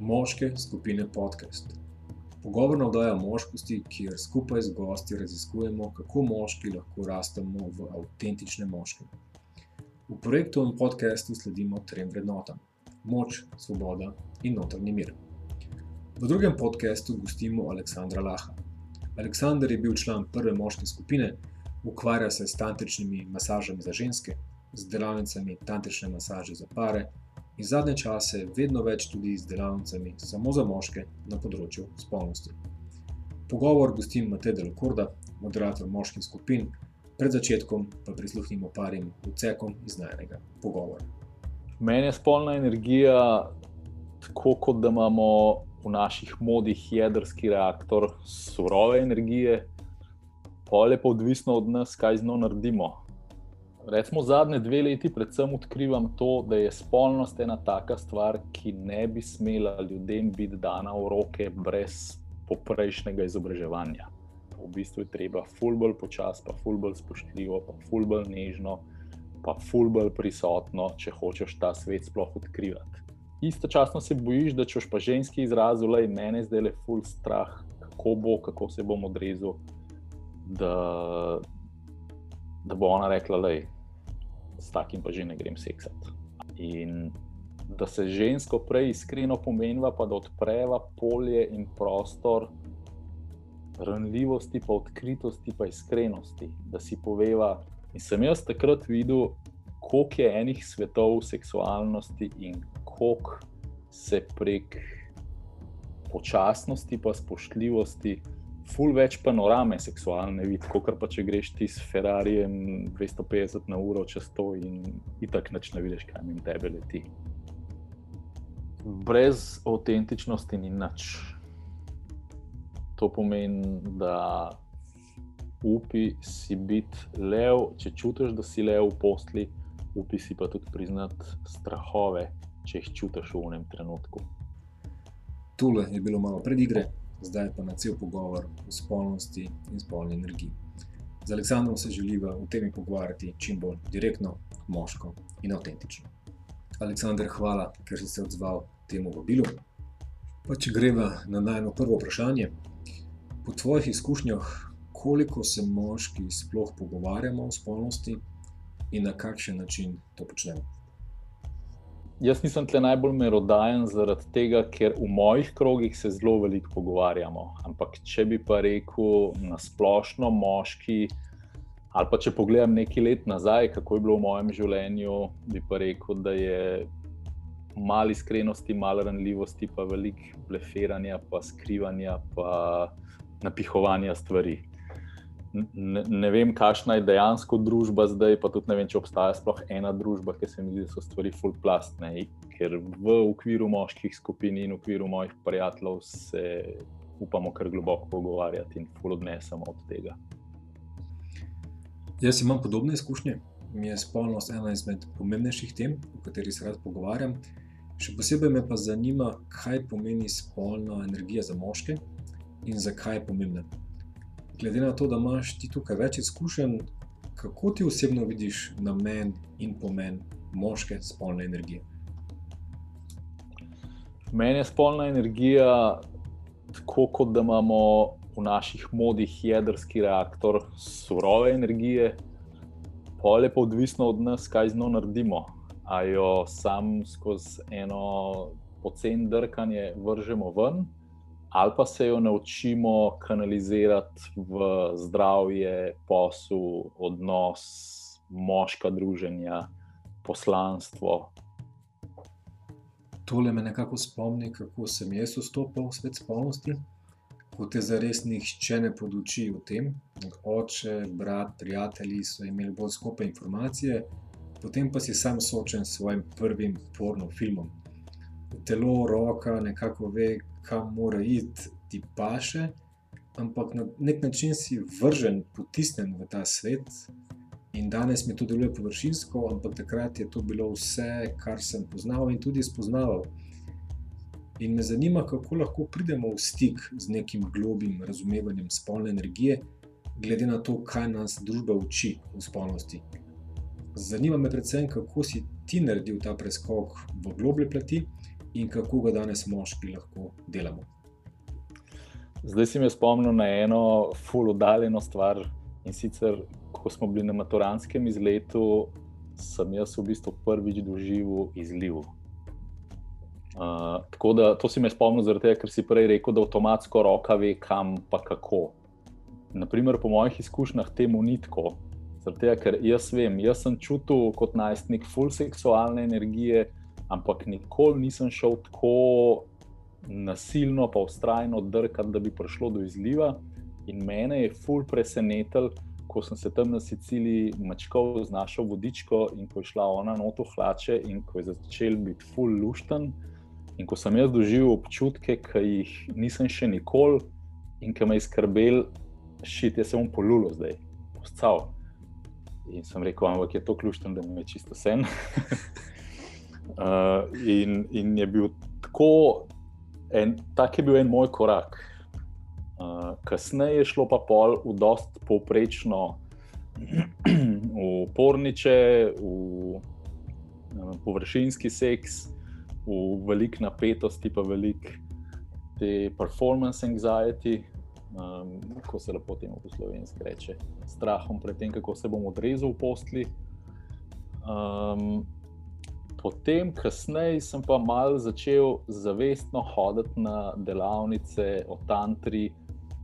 Moške skupine podcast. Pogovorna oddaja moškosti, kjer skupaj z gosti raziskujemo, kako moški lahko rastemo v avtentične moške. V projektu in podkastu sledimo trem vrednotam: moč, svoboda in notrni mir. V drugem podkastu gostimo Aleksandra Laha. Aleksandr je bil član prve moške skupine, ukvarja se s tantričnimi masažami za ženske, z delavnicami tantrične masaže za pare in zadnje čase vedno več tudi z delavnicami samo za moške na področju spolnosti. Pogovor gostim Matej Delokorda, moderator moških skupin, pred začetkom pa prisluhnimo parim vcekom iz najnega pogovora. Meni je spolna energija tako, kot da imamo v naših modih jedrski reaktor surove energije, pa je pa odvisno od nas, kaj z njo naredimo. Recimo zadnje dve leti, predvsem odkrivam to, da je spolnost ena taka stvar, ki ne bi smela ljudem biti dana v roke brez poprejšnjega izobraževanja. V bistvu je treba fulbol počasi, pa fulbol spoštljivo, pa fulbol nežno, pa fulbol prisotno, če hočeš ta svet sploh odkrivati. Istočasno se bojiš, da če pa ženski izraz, le meni zdaj le ful strah, kako bo, kako se bom odrezal. Da, da bo ona rekla, da s takim pa že ne grem seksati. In da se žensko prej iskreno pomeniva, pa da odpreva polje in prostor ranljivosti, pa odkritosti, pa iskrenosti, da si poveva. In sem jaz takrat videl, koliko je enih svetov seksualnosti in koliko se prek počasnosti, pa spoštljivosti ful več panorame seksualne vidi, kot pa če greš ti s Ferrarijem 250 na uro čez to in tako neč ne vidiš, kaj jim tebe leti. Brez avtentičnosti ni nič. To pomeni, da upi si biti lev, če čutiš, da si lev v posli, upi si pa tudi priznati strahove, če jih čutiš v enem trenutku. Tule je bilo malo predigre zdaj pa na cel pogovor o spolnosti in spolni energiji. Z Aleksandrom se želiva o tem pogovarjati čim bolj direktno, moško in avtentično. Aleksandr, hvala, ker si se odzval temu vabilu. Pa če greva na najmo prvo vprašanje. Po tvojih izkušnjah, koliko se moški sploh pogovarjamo o spolnosti in na kakšen način to počnemo? Jaz nisem tle najbolj merodajen zaradi tega, ker v mojih krogih se zelo veliko pogovarjamo. Ampak če bi pa rekel na splošno, moški, ali pa če pogledam nekaj let nazaj, kako je bilo v mojem življenju, bi pa rekel, da je malo iskrenosti, malo ranljivosti, pa veliko blefiranja, pa skrivanja, pa napihovanja stvari ne, ne vem, kakšna je dejansko družba zdaj, pa tudi ne vem, če obstaja sploh ena družba, ki se mi zdi, da so stvari fullplastne. Ker v okviru moških skupin in v okviru mojih prijateljev se upamo kar globoko pogovarjati in full odnesemo od tega. Jaz imam podobne izkušnje. Mi je spolnost ena izmed pomembnejših tem, o katerih se rad pogovarjam. Še posebej me pa zanima, kaj pomeni spolna energija za moške in zakaj je pomembna glede na to, da imaš ti tukaj več izkušenj, kako ti osebno vidiš namen in pomen moške spolne energije? Meni je spolna energija tako, kot da imamo v naših modih jedrski reaktor surove energije, pa je pa odvisno od nas, kaj z njo naredimo. A jo sam skozi eno pocen drkanje vržemo ven, ali pa se jo naučimo kanalizirati v zdravje, posel, odnos, moška druženja, poslanstvo. Tole me nekako spomni, kako sem jaz vstopil v svet spolnosti. Ko te zares nihče ne poduči o tem, oče, brat, prijatelji so imeli bolj skupaj informacije, potem pa si sam soočen s svojim prvim porno filmom. Telo, roka, nekako ve, kam mora iti, ti paše, ampak na nek način si vržen, potisnen v ta svet. In danes mi to deluje površinsko, ampak takrat je to bilo vse, kar sem poznal in tudi spoznaval. In me zanima, kako lahko pridemo v stik z nekim globim razumevanjem spolne energije, glede na to, kaj nas družba uči v spolnosti. Zanima me predvsem, kako si ti naredil ta preskok v globlje plati in kako ga danes moški lahko delamo. Zdaj si me spomnil na eno fulodaljeno stvar in sicer, ko smo bili na maturanskem izletu, sem jaz v bistvu prvič doživel izliv. Uh, tako da to si me spomnil, tega, ker si prej rekel, da avtomatsko roka ve, kam pa kako. Naprimer, po mojih izkušnjah temu ni tako. Tega, ker jaz vem, jaz sem čutil kot najstnik full seksualne energije, ampak nikoli nisem šel tako nasilno, pa ustrajno drkati, da bi prišlo do izliva. In mene je full presenetil, ko sem se tam na Siciliji mačkal z našo vodičko in ko je šla ona noto hlače in ko je začel biti full lušten. In ko sem jaz doživel občutke, ki jih nisem še nikoli in ki me je skrbel, šit, jaz sem polulo zdaj, postal. In sem rekel, ampak je to ključno, da mi je čisto sen. uh, in, in je bil tako, en, tak je bil en moj korak. Uh, kasneje je šlo pa pol v dost povprečno, v porniče, v uh, površinski seks, v velik napetosti, pa velik te performance anxiety, um, ko se lepo temu po slovenski reče, strahom pred tem, kako se bom odrezal v postli. Um, potem, kasneje, sem pa mal začel zavestno hoditi na delavnice o tantri.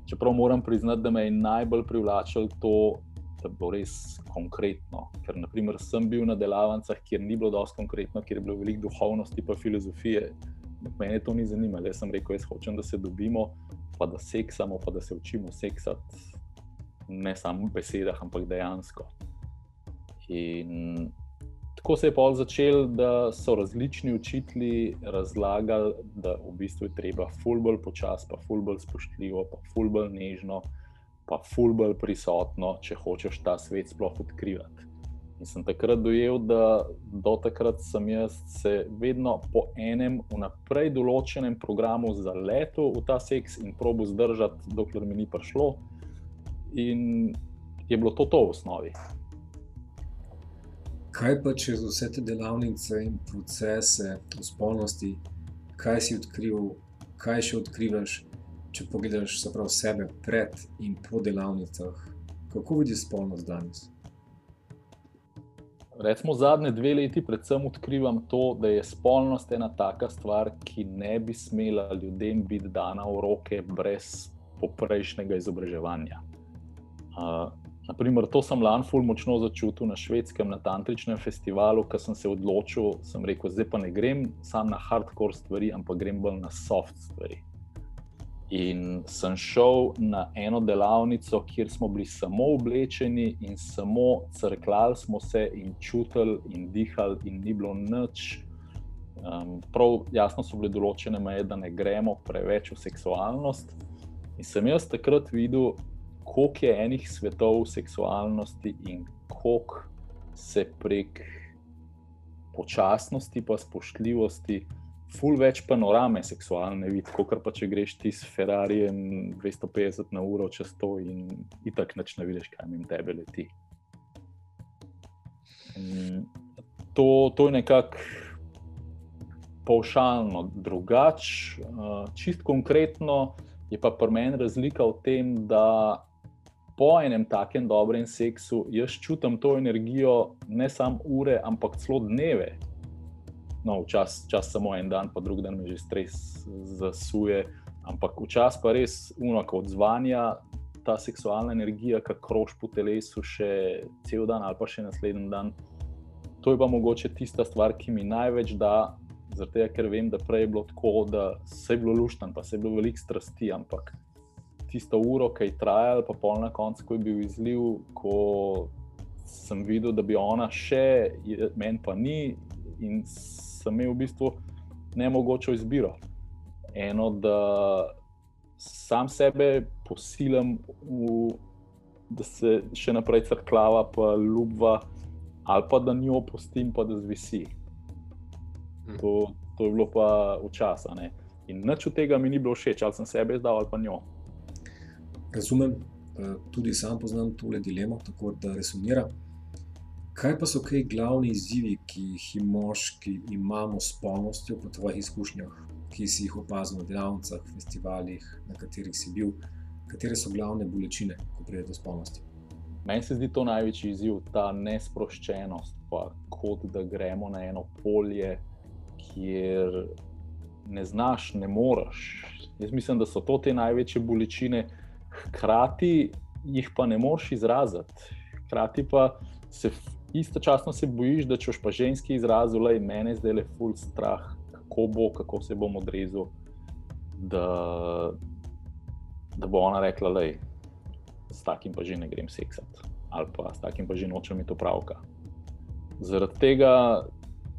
Čeprav moram priznati, da me je najbolj privlačilo to, da bo res konkretno. Ker naprimer, sem bil na delavnicah, kjer ni bilo dovolj konkretno, kjer je bilo veliko duhovnosti in filozofije. Mene to ni zanimalo. Jaz sem rekel, jaz hočem, da se dobimo, pa da seksamo, pa da se učimo seksati. Ne samo v besedah, ampak dejansko. In tako se je pa začel, da so različni učitelji razlagali, da v bistvu je treba fulbol počasi, pa fulbol spoštljivo, pa fulbol nežno, pa fulbol prisotno, če hočeš ta svet sploh odkrivati. In sem takrat dojel, da do takrat sem jaz se vedno po enem vnaprej določenem programu zaletel v ta seks in probo zdržati, dokler mi ni prišlo. In je bilo to, to v osnovi. Kaj pa čez vse te delavnice in procese v spolnosti, kaj si odkril, kaj še odkrivaš, če pogledaš prav, sebe pred in po delavnicah? Kako vidiš spolnost danes? Recimo zadnje dve leti, predvsem odkrivam to, da je spolnost ena taka stvar, ki ne bi smela ljudem biti dana v roke brez poprejšnjega izobraževanja. Uh, Naprimer, to sem lani ful močno začutil na švedskem, na tantričnem festivalu, ko sem se odločil, sem rekel, zdaj pa ne grem samo na hardcore stvari, ampak grem bolj na soft stvari. In sem šel na eno delavnico, kjer smo bili samo oblečeni in samo crkljali smo se in čutili in dihali, in ni bilo nič. Um, prav jasno so bile določene meje, da ne gremo preveč v seksualnost. In sem jaz takrat videl, koliko je enih svetov seksualnosti in koliko se prek počasnosti, pa spoštljivosti, ful več panorame seksualne vidi, kot pa če greš ti s Ferrarijem 250 na uro čez to in tako neč ne vidiš, kaj jim tebe leti. To, to je nekako paušalno, drugače, čist konkretno je pa pri meni razlika v tem, da po enem takem dobrem seksu jaz čutim to energijo ne samo ure, ampak celo dneve. No, včasih čas samo en dan, pa drug dan me že stres zasuje, ampak včasih pa res unako odzvanja. Ta seksualna energija, ki krož po telesu še cel dan, ali pa še naslednji dan, to je pa mogoče tista stvar, ki mi največ da, zato ker vem, da prej je bilo tako, da se je bilo luštno, pa se je bilo veliko strasti, ampak tisto uro, ki je trajala, pa pol na koncu, ko je bil izliv, ko sem videl, da bi ona še, meni pa ni, in sem imel v bistvu ne mogoče izbiro. Eno, da sam sebe posilim, v, da se še naprej crklava, pa ljubva, ali pa da njo opustim, pa da zvisi. Hm. To, to je bilo pa včasih. In nič od tega mi ni bilo všeč, ali sem sebe izdal ali pa njo razumem, eh, tudi sam poznam tole dilemo, tako da resonira. Kaj pa so kaj glavni izzivi, ki jih moški imamo s polnostjo, po tvojih izkušnjah, ki si jih opazil na delavnicah, festivalih, na katerih si bil, katere so glavne bolečine, ko pride do spolnosti? Meni se zdi to največji izziv, ta nesproščenost, pa kot da gremo na eno polje, kjer ne znaš, ne moreš. Jaz mislim, da so to te največje bolečine, hkrati jih pa ne moreš izraziti. Hkrati pa se istočasno se bojiš, da če boš pa ženski izrazil, da je meni zdaj le full strah, kako bo, kako se bom odrezal. Da, da bo ona rekla, da s takim pa že ne grem seksati, ali pa s takim pa že nočem imeti upravka. Zaradi tega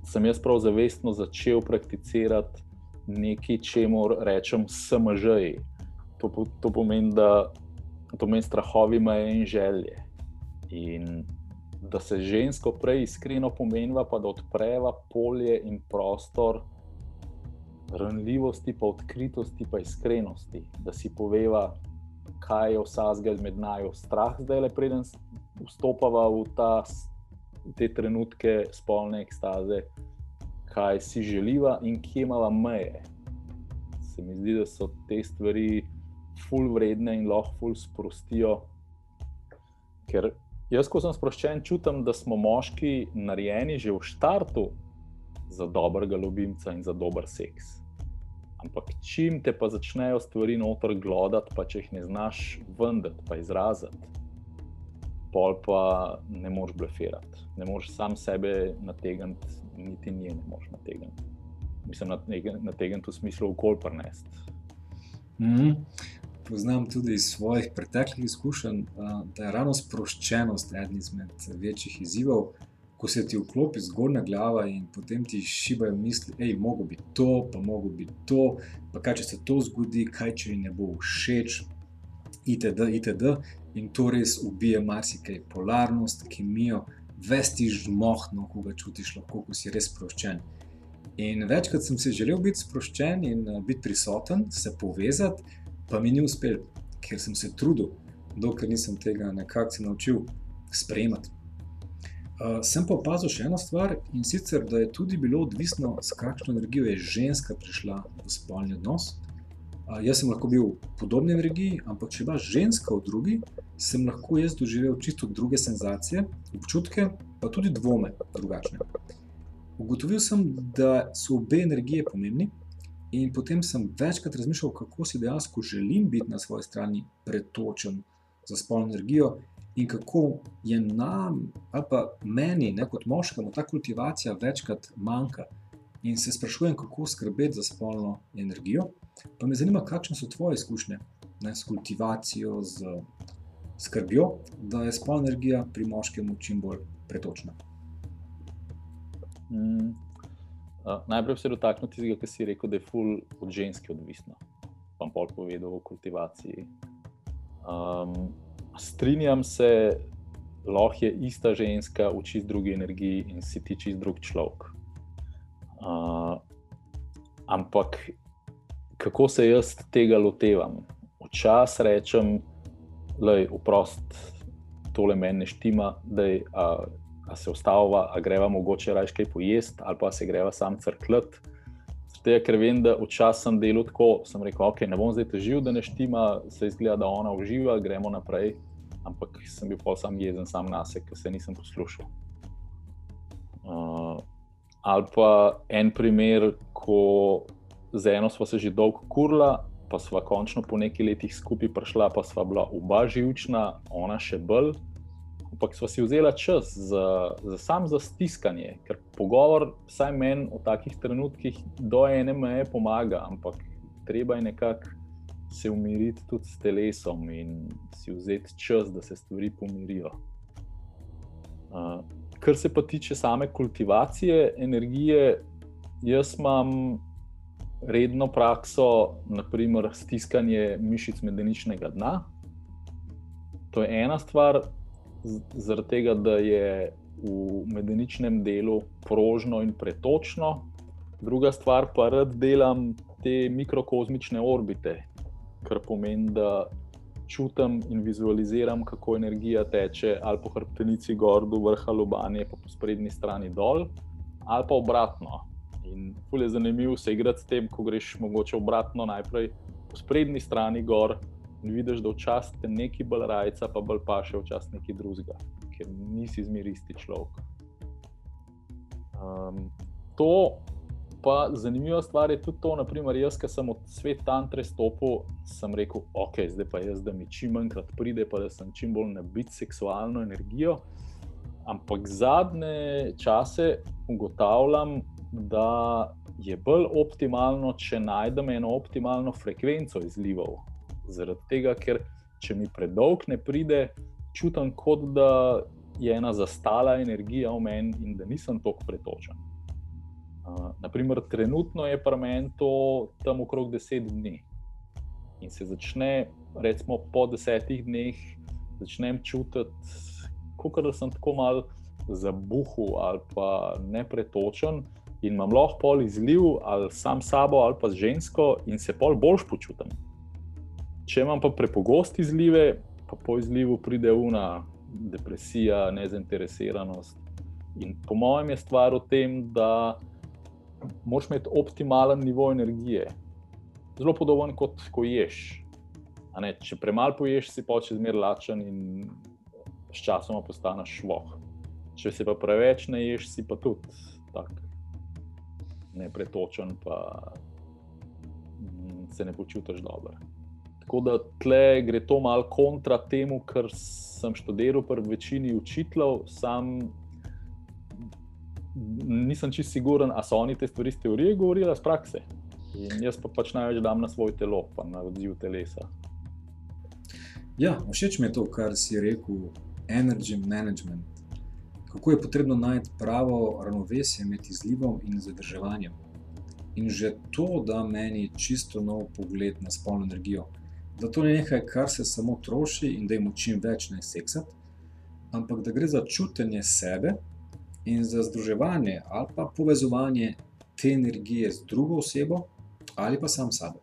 sem jaz prav zavestno začel prakticirati nekaj, čemu rečem SMŽ. To, to pomeni, da to pomeni strahovi, meje in želje. In da se žensko prej iskreno pomeniva, pa da odpreva polje in prostor ranljivosti, pa odkritosti, pa iskrenosti, da si poveva, kaj je vsazgel med nami, strah, zdaj le preden vstopava v, ta, te trenutke spolne ekstaze, kaj si želiva in kje imamo meje. Se mi zdi, da so te stvari ful vredne in lahko ful sprostijo. Ker jaz, ko sem sproščen, čutim, da smo moški narejeni že v startu za dobrega ljubimca in za dober seks. Ampak čim te pa začnejo stvari noter glodati, pa če jih ne znaš vendeti, pa izraziti, pol pa ne moreš blefirati, ne moreš sam sebe nategniti, niti nje ne moreš nategniti. Mislim, nategniti v smislu okolj prnest. Mm -hmm. Poznam tudi iz svojih preteklih izkušenj, da je ravno sproščenost eden izmed večjih izzivov, ko se ti vklopi zgornja glava in potem ti šibajo misli, je mogo biti to, pa mogo biti to, pa kaj če se to zgodi, kaj če jim ne bo všeč, itd. itd. In to res ubije marsikaj, polarnost, kemijo, vesti žmohno, ko ga čutiš, lahko ko si res sproščen. In večkrat sem si želel biti sproščen in biti prisoten, se povezati, pa mi ni uspel, ker sem se trudil, dokler nisem tega nekako se naučil sprejemati. Uh, sem pa opazil še eno stvar in sicer, da je tudi bilo odvisno, s kakšno energijo je ženska prišla v spolni odnos. Uh, jaz sem lahko bil v podobni energiji, ampak če imaš ženska v drugi, sem lahko jaz doživel čisto druge senzacije, občutke, pa tudi dvome drugačne. Ugotovil sem, da so obe energije pomembni, in potem sem večkrat razmišljal, kako si dejansko želim biti na svoji strani pretočen za spolno energijo in kako je nam, ali pa meni, ne, kot moškemu, ta kultivacija večkrat manjka. In se sprašujem, kako skrbeti za spolno energijo. Pa me zanima, kakšne so tvoje izkušnje ne, s kultivacijo, z skrbjo, da je spolna energija pri moškemu čim bolj pretočna. Mm. Uh, najprej se dotaknem tistega, kar si rekel, da je ful od ženske odvisno. Bom pol povedal o kultivaciji. Um, strinjam se, lahko je ista ženska v čist drugi energiji in si ti čist drug človek. Uh, ampak kako se jaz tega lotevam? Včasih rečem, da je vprost, tole meni štima, da je, a, a se ustavlja, a greva mogoče raje kaj pojesti, ali pa se greva sam crkljati. Tega, ker vem, da včasih sem delal tako, sem rekel, ok, ne bom zdaj težil, da ne štima, se izgleda, da ona uživa, gremo naprej ampak sem bil pa sam jezen sam na sebe, ker se nisem poslušal. Uh, ali pa en primer, ko z eno smo se že dolgo kurla, pa smo končno po nekaj letih skupaj prišla, pa smo bila oba živčna, ona še bolj. Ampak smo si vzeli čas za, za sam za stiskanje, ker pogovor, vsaj meni v takih trenutkih, do ene meje pomaga, ampak treba je nekako se umiriti tudi s telesom in si vzeti čas, da se stvari pomirijo. Uh, kar se pa tiče same kultivacije energije, jaz imam redno prakso, naprimer stiskanje mišic medeničnega dna. To je ena stvar, zaradi tega, da je v medeničnem delu prožno in pretočno, druga stvar pa rad delam te mikrokozmične orbite, kar pomeni, da čutim in vizualiziram, kako energija teče ali po hrbtenici gor do vrha lobanje, pa po sprednji strani dol, ali pa obratno. In fulj je zanimivo se igrati s tem, ko greš mogoče obratno najprej po sprednji strani gor vidiš, da včasih te neki bolj rajca, pa bolj pa še včasih neki drugega, ker nisi zmeristi človek. Um, to pa zanimiva stvar je tudi to, naprimer, jaz, ki sem od sveta tantre stopil, sem rekel, ok, zdaj pa jaz, da mi čim manjkrat pride, pa da sem čim bolj nabit seksualno energijo. Ampak zadnje čase ugotavljam, da je bolj optimalno, če najdem eno optimalno frekvenco izlivov. Zaradi tega, ker če mi predolg ne pride, čutim kot da je ena zastala energija v meni in da nisem tako pretočen. Naprimer, trenutno je pri meni to tam okrog 10 dni. In se začne, recimo, po desetih dneh, začnem čutiti, kot da sem tako mal zabuhu ali pa nepretočen. In imam lahko pol izliv ali sam sabo ali pa z žensko, in se pol boljš počutim. Če imam pa prepogosti izlive, pa po izlivu pride una depresija, nezainteresiranost. In po mojem je stvar v tem, da moraš imeti optimalen nivo energije. Zelo podoben kot ko ješ. Ne, če premalo poješ, si pač zmeraj lačen in sčasoma postaneš šloh. Če se pa preveč ne ješ, si pa tudi tak, nepretočen, pa mm, se ne počutiš dobro. Tako da tle gre to malo kontra temu, kar sem študiral pri večini učiteljev, sam nisem čest siguren, ali so oni te stvari iz teorije govorili, iz prakse. In jaz pa pač največ dam na svoj telo, pa na odziv telesa. Ja, všeč mi je to, kar si rekel, energy management. Kako je potrebno najti pravo ravnovesje med izlivom in zadrževanjem. In že to da meni čisto nov pogled na spolno energijo. Da to ni nekaj, kar se samo troši in da jim čim več ne seksati, ampak da gre za čutenje sebe in za združevanje ali pa povezovanje te energije z drugo osebo ali pa sam sabo.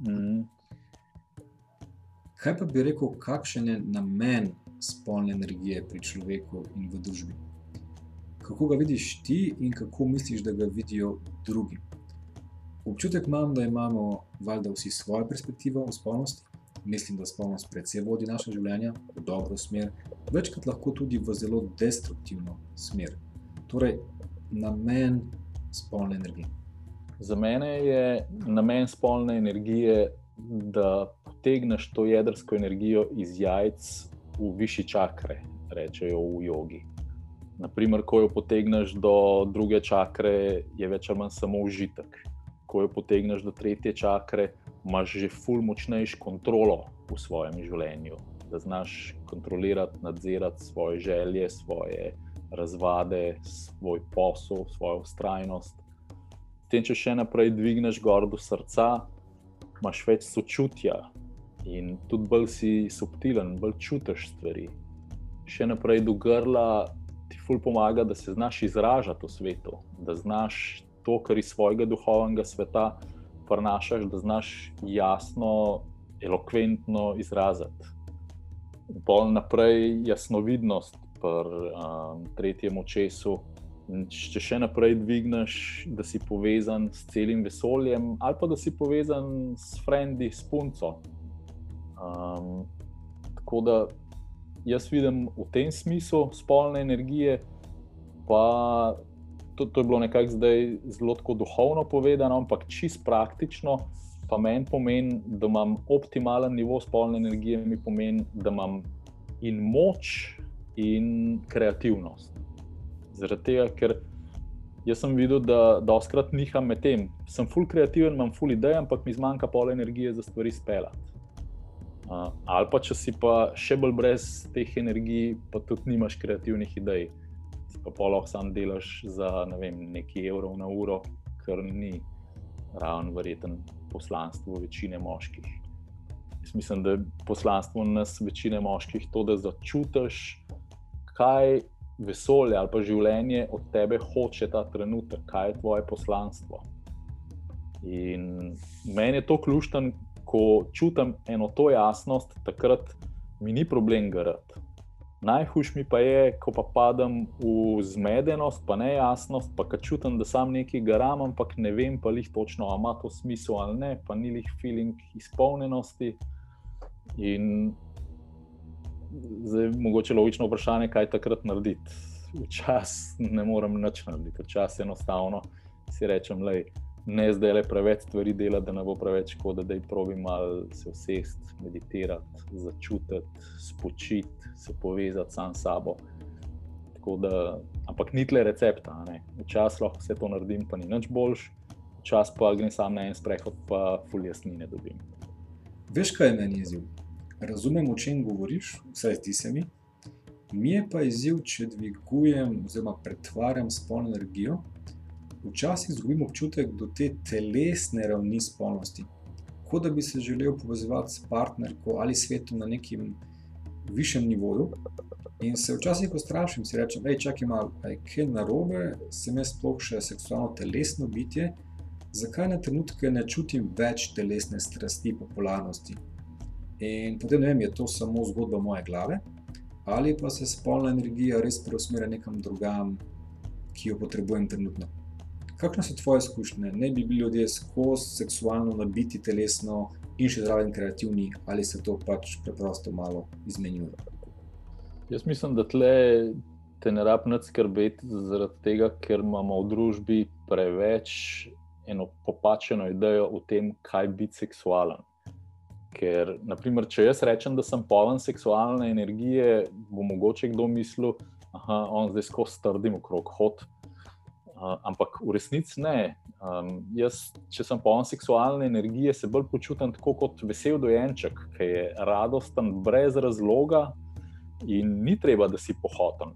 Mm. Kaj pa bi rekel, kakšen je namen spolne energije pri človeku in v družbi? Kako ga vidiš ti in kako misliš, da ga vidijo drugi? Občutek imam, da imamo valjda vsi svojo perspektivo o spolnosti. Mislim, da spolnost predvsej vodi naše življenje v dobro smer, večkrat lahko tudi v zelo destruktivno smer. Torej, namen spolne energije. Za mene je namen spolne energije, da potegneš to jedrsko energijo iz jajc v višji čakre, rečejo v jogi. Naprimer, ko jo potegneš do druge čakre, je več ali manj samo užitek. Ko jo potegneš do tretje čakre, imaš že ful močnejšo kontrolo v svojem življenju da znaš kontrolirati, nadzirati svoje želje, svoje razvade, svoj posel, svojo ustrajnost. Tem, če še naprej dvigneš gor do srca, imaš več sočutja in tudi bolj si subtilen, bolj čutiš stvari. Še naprej do grla ti ful pomaga, da se znaš izražati v svetu, da znaš to, kar iz svojega duhovnega sveta prenašaš, da znaš jasno, elokventno izraziti pol naprej jasnovidnost pri um, tretjem očesu. Če še naprej dvigneš, da si povezan s celim vesoljem, ali pa da si povezan s frendi, s punco. Um, tako da jaz vidim v tem smislu spolne energije, pa to, to je bilo nekako zdaj zelo duhovno povedano, ampak čist praktično pa meni pomeni, da imam optimalen nivo spolne energije, mi pomeni, da imam in moč, in kreativnost. Zaradi tega, ker jaz sem videl, da doskrat niham med tem. Sem full kreativen, imam full idej, ampak mi zmanjka pol energije za stvari speljati. Uh, ali pa če si pa še bolj brez teh energij, pa tudi nimaš kreativnih idej. Pa poloh sam delaš za ne vem, nekaj evrov na uro, kar ni ravno verjeten poslanstvo večine moških. Jaz mislim, da je poslanstvo nas, večine moških, to, da začutiš, kaj vesolje ali pa življenje od tebe hoče ta trenutek, kaj je tvoje poslanstvo. In meni je to ključno, ko čutim eno to jasnost, takrat mi ni problem garati. Najhujš mi pa je, ko pa padem v zmedenost, pa nejasnost, pa čutim, da sam nekaj garam, ampak ne vem pa jih točno, ali ima to smisel ali ne, pa ni jih feeling izpolnjenosti. In zdaj je mogoče logično vprašanje, kaj takrat narediti. Včasih ne morem nič narediti, včasih enostavno si rečem, da ne zdaj le preveč stvari dela, da ne bo preveč škoda, da jih probi malo se usesti, meditirati, začutiti, spočiti se povezati sam s sabo. Da, ampak ni tle recepta. Včasih lahko vse to naredim, pa ni nič boljš, včasih pa grem sam na en sprehod, pa fuljasni ne dobim. Veš, kaj je meni izziv? Razumem, o čem govoriš, vsaj zdi se mi. Mi je pa izziv, če dvigujem oziroma pretvarjam spolno energijo, včasih izgubim občutek do te telesne ravni spolnosti. Kot da bi se želel povezati s partnerko ali svetom na nekem višjem nivoju. In se včasih ustrašim, si rečem, da je kaj narobe, sem jaz sploh še seksualno telesno bitje, zakaj na trenutke ne čutim več telesne strasti, popularnosti. In potem ne vem, je to samo zgodba moje glave, ali pa se spolna energija res preusmerja nekam drugam, ki jo potrebujem trenutno. Kakšne so tvoje izkušnje? Ne bi bili ljudje skozi seksualno nabiti telesno, in še zraven kreativni, ali se to pač preprosto malo izmenjuje. Jaz mislim, da tle te ne rabim skrbeti zaradi tega, ker imamo v družbi preveč eno popačeno idejo o tem, kaj je biti seksualen. Ker, naprimer, če jaz rečem, da sem poln seksualne energije, bo mogoče kdo mislil, da on zdaj skozi strdim okrog hod. Uh, ampak v resnici ne. Um, jaz, če sem poln seksualne energije, se bolj počutim tako kot vesel dojenček, ki je radosten brez razloga in ni treba, da si pohoten.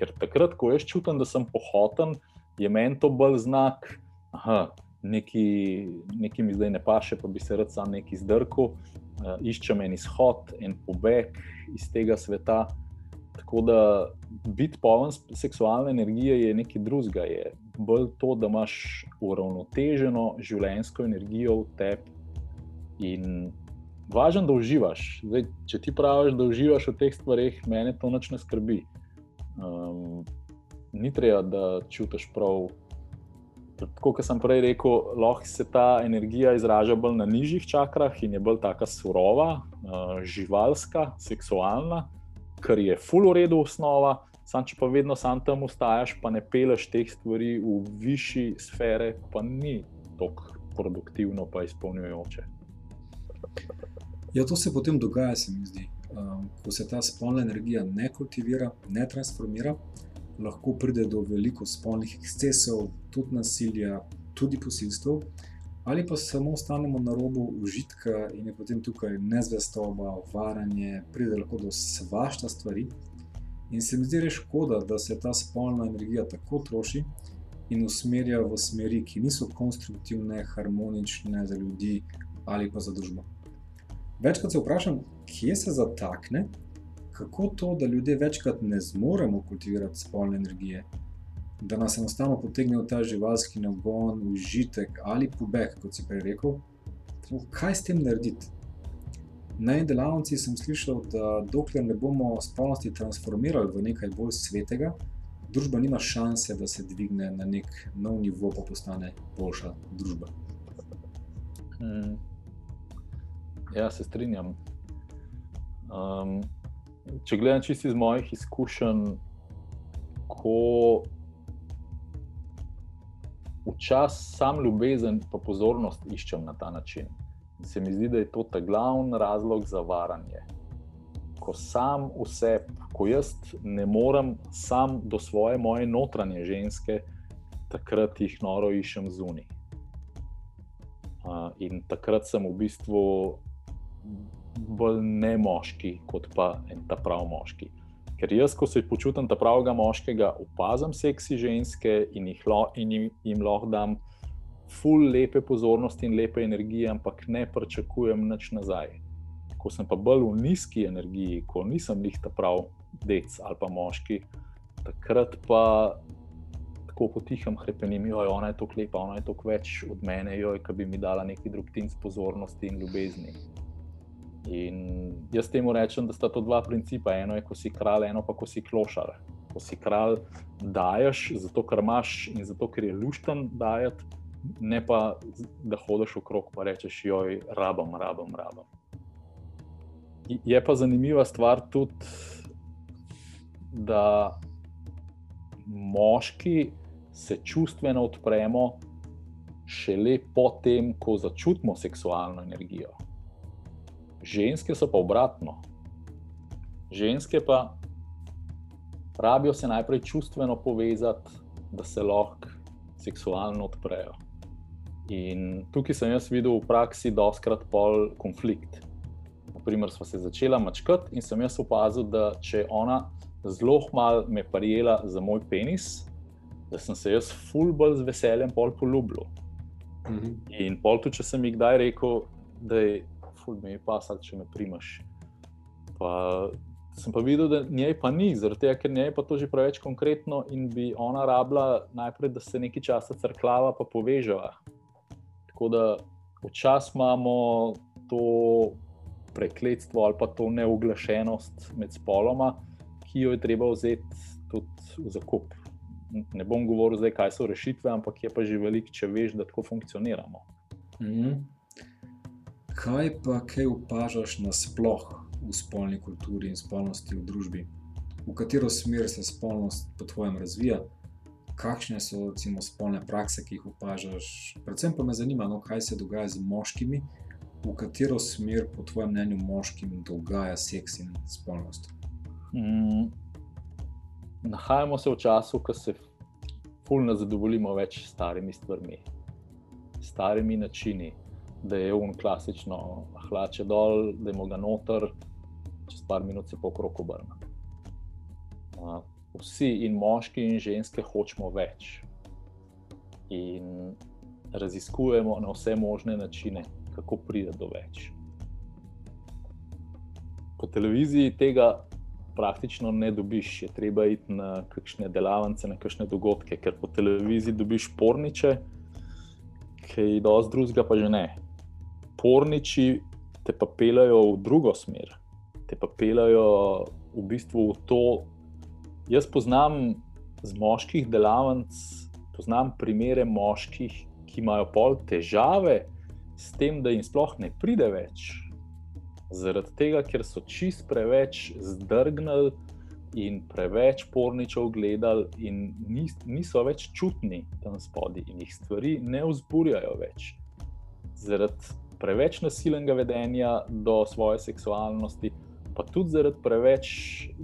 Ker takrat, ko jaz čutim, da sem pohoten, je meni to bolj znak, da nekaj mi zdaj ne paše, pa bi se rad sam nekaj zdrkal, uh, iščem en izhod, en pobeg iz tega sveta. Tako da biti poln seksualne energije je nekaj drugega. Je bolj to, da imaš uravnoteženo življenjsko energijo v tebi in važno, da uživaš. Zdaj, če ti praviš, da uživaš v teh stvareh, mene to noč ne skrbi. Um, ni treba, da čutiš prav. Tako kot sem prej rekel, lahko se ta energija izraža bolj na nižjih čakrah in je bolj tako surova, uh, živalska, seksualna kar je full uredu osnova, sam če pa vedno sam tam ustajaš, pa ne peleš teh stvari v višji sfere, pa ni tako produktivno, pa izpolnjujoče. Ja, to se potem dogaja, se mi zdi. Um, ko se ta spolna energija ne kultivira, ne transformira, lahko pride do veliko spolnih ekscesov, tudi nasilja, tudi posilstva ali pa samo ostanemo na robu užitka in je potem tukaj nezvestoba, varanje, pride lahko do svašta stvari. In se mi zdi res škoda, da se ta spolna energija tako troši in usmerja v smeri, ki niso konstruktivne, harmonične za ljudi ali pa za družbo. Večkrat se vprašam, kje se zatakne, kako to, da ljudje večkrat ne zmoremo kultivirati spolne energije, da nas enostavno potegne v ta živalski nagon, užitek ali pobeg, kot si prej rekel. Kaj s tem narediti? Na eni delavnici sem slišal, da dokler ne bomo spolnosti transformirali v nekaj bolj svetega, družba nima šanse, da se dvigne na nek nov nivo, pa postane boljša družba. Hmm. Ja, se strinjam. Um, če gledam čisto iz mojih izkušenj, ko včasih sam ljubezen in pozornost iščem na ta način. Se mi zdi, da je to ta glavni razlog za varanje. Ko sam vse, ko jaz ne morem sam do svoje moje notranje ženske, takrat jih noro iščem zunaj. Uh, in takrat sem v bistvu bolj ne moški, kot pa en ta prav moški. Ker jaz, ko se počutim ta pravega moškega, opazim seksi ženske in, jih lo, in jim, jim lahko dam ful lepe pozornosti in lepe energije, ampak ne pričakujem nič nazaj. Ko sem pa bolj v nizki energiji, ko nisem jih ta prav dec ali pa moški, takrat pa tako potihem hrepenim, jo ona je to klepa, ona je to več od mene, jo je, ki bi mi dala neki drug tin pozornosti in ljubezni. In jaz temu rečem, da sta to dva principa. Eno je, ko si kralj, eno pa, ko si klošar. Ko si kralj, daješ, zato ker imaš in zato ker je lušten dajati, ne pa da hodiš okrog in rečeš, joj, rabam, rabam, rabam. Je pa zanimiva stvar tudi, da moški se čustveno odpremo šele potem, ko začutimo seksualno energijo. Ženske so pa obratno. Ženske pa rabijo se najprej čustveno povezati, da se lahko seksualno odprejo. In tukaj sem jaz videl v praksi doskrat pol konflikt. Naprimer, smo se začela mačkati in sem jaz opazil, da če ona zelo malo me prijela za moj penis, da sem se jaz fulbol z veseljem pol poljubil. Mm -hmm. In pol tudi, če sem ji kdaj rekel, da je fulbol mi pasal, če me primaš. Pa sem pa videl, da njej pa ni, zaradi tega, ker njej pa to že preveč konkretno in bi ona rabila najprej, da se nekaj časa crklava, pa poveževa. Tako da včasih imamo to prekletstvo ali pa to neuglašenost med spoloma, ki jo je treba vzeti tudi v zakup. Ne bom govoril, zdaj, kaj so rešitve, ampak je pa že veliko, če veš, da tako funkcioniramo. Mm -hmm. Kaj pa, kaj opažaš nasplošno v spolni kulturi in spolnosti v družbi? V katero smer se spolnost po tvojem razvija? Kakšne so recimo, spolne prakse, ki jih opažaš? Predvsem pa me zanima, no, kaj se dogaja z moškimi, v katero smer, po tvojem mnenju, moškim dogaja seks in spolnost. Mm, nahajamo se v času, ko se fulno zadovoljimo več s starimi stvarmi, starimi načini, da je un klasično, hlače dol, da je moga noter, čez par minut se pokrok obrne. Vsi, in moški, in ženske, hočemo več. In raziskujemo na vse možne načine, kako pride do več. Po televiziji tega praktično ne dobiš, je treba iti na kakšne delavnice, na kakšne dogodke, ker po televiziji dobiš porniče, ki jih dosti drugega pa že ne. Porniči te pa pelajo v drugo smer, te pa pelajo v bistvu v to. Jaz poznam z moških delavnic, poznam primere moških, ki imajo pol težave s tem, da jim sploh ne pride več zaradi tega, ker so čist preveč zdrgnili in preveč porničev gledali, in nis, niso več čutni tam spodaj, in jih stvari ne vzburjajo več. Zaradi preveč nasilnega vedenja do svoje seksualnosti, pa tudi zaradi preveč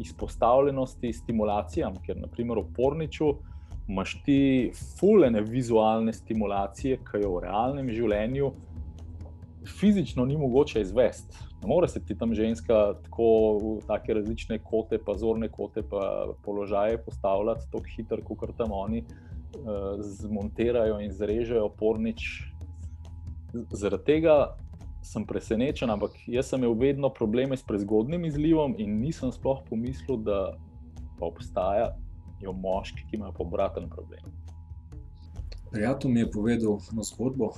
izpostavljenosti stimulacijam, ker naprimer v porniču. Máš ti fulene vizualne stimulacije, ki jo v realnem življenju fizično ni mogoče izvesti. Ne more se ti tam ženska tako v tako različne kote, pa zorne kote, pa položaje postavljati tako hitro, kot tam oni uh, zmontirajo in zrežejo pornič. Zaradi tega sem presenečen, ampak jaz sem imel vedno probleme s prezgodnim izlivom in nisem sploh pomislil, da obstajajo moški, ki imajo obraten problem. Prijatelj mi je povedal eno zgodbo,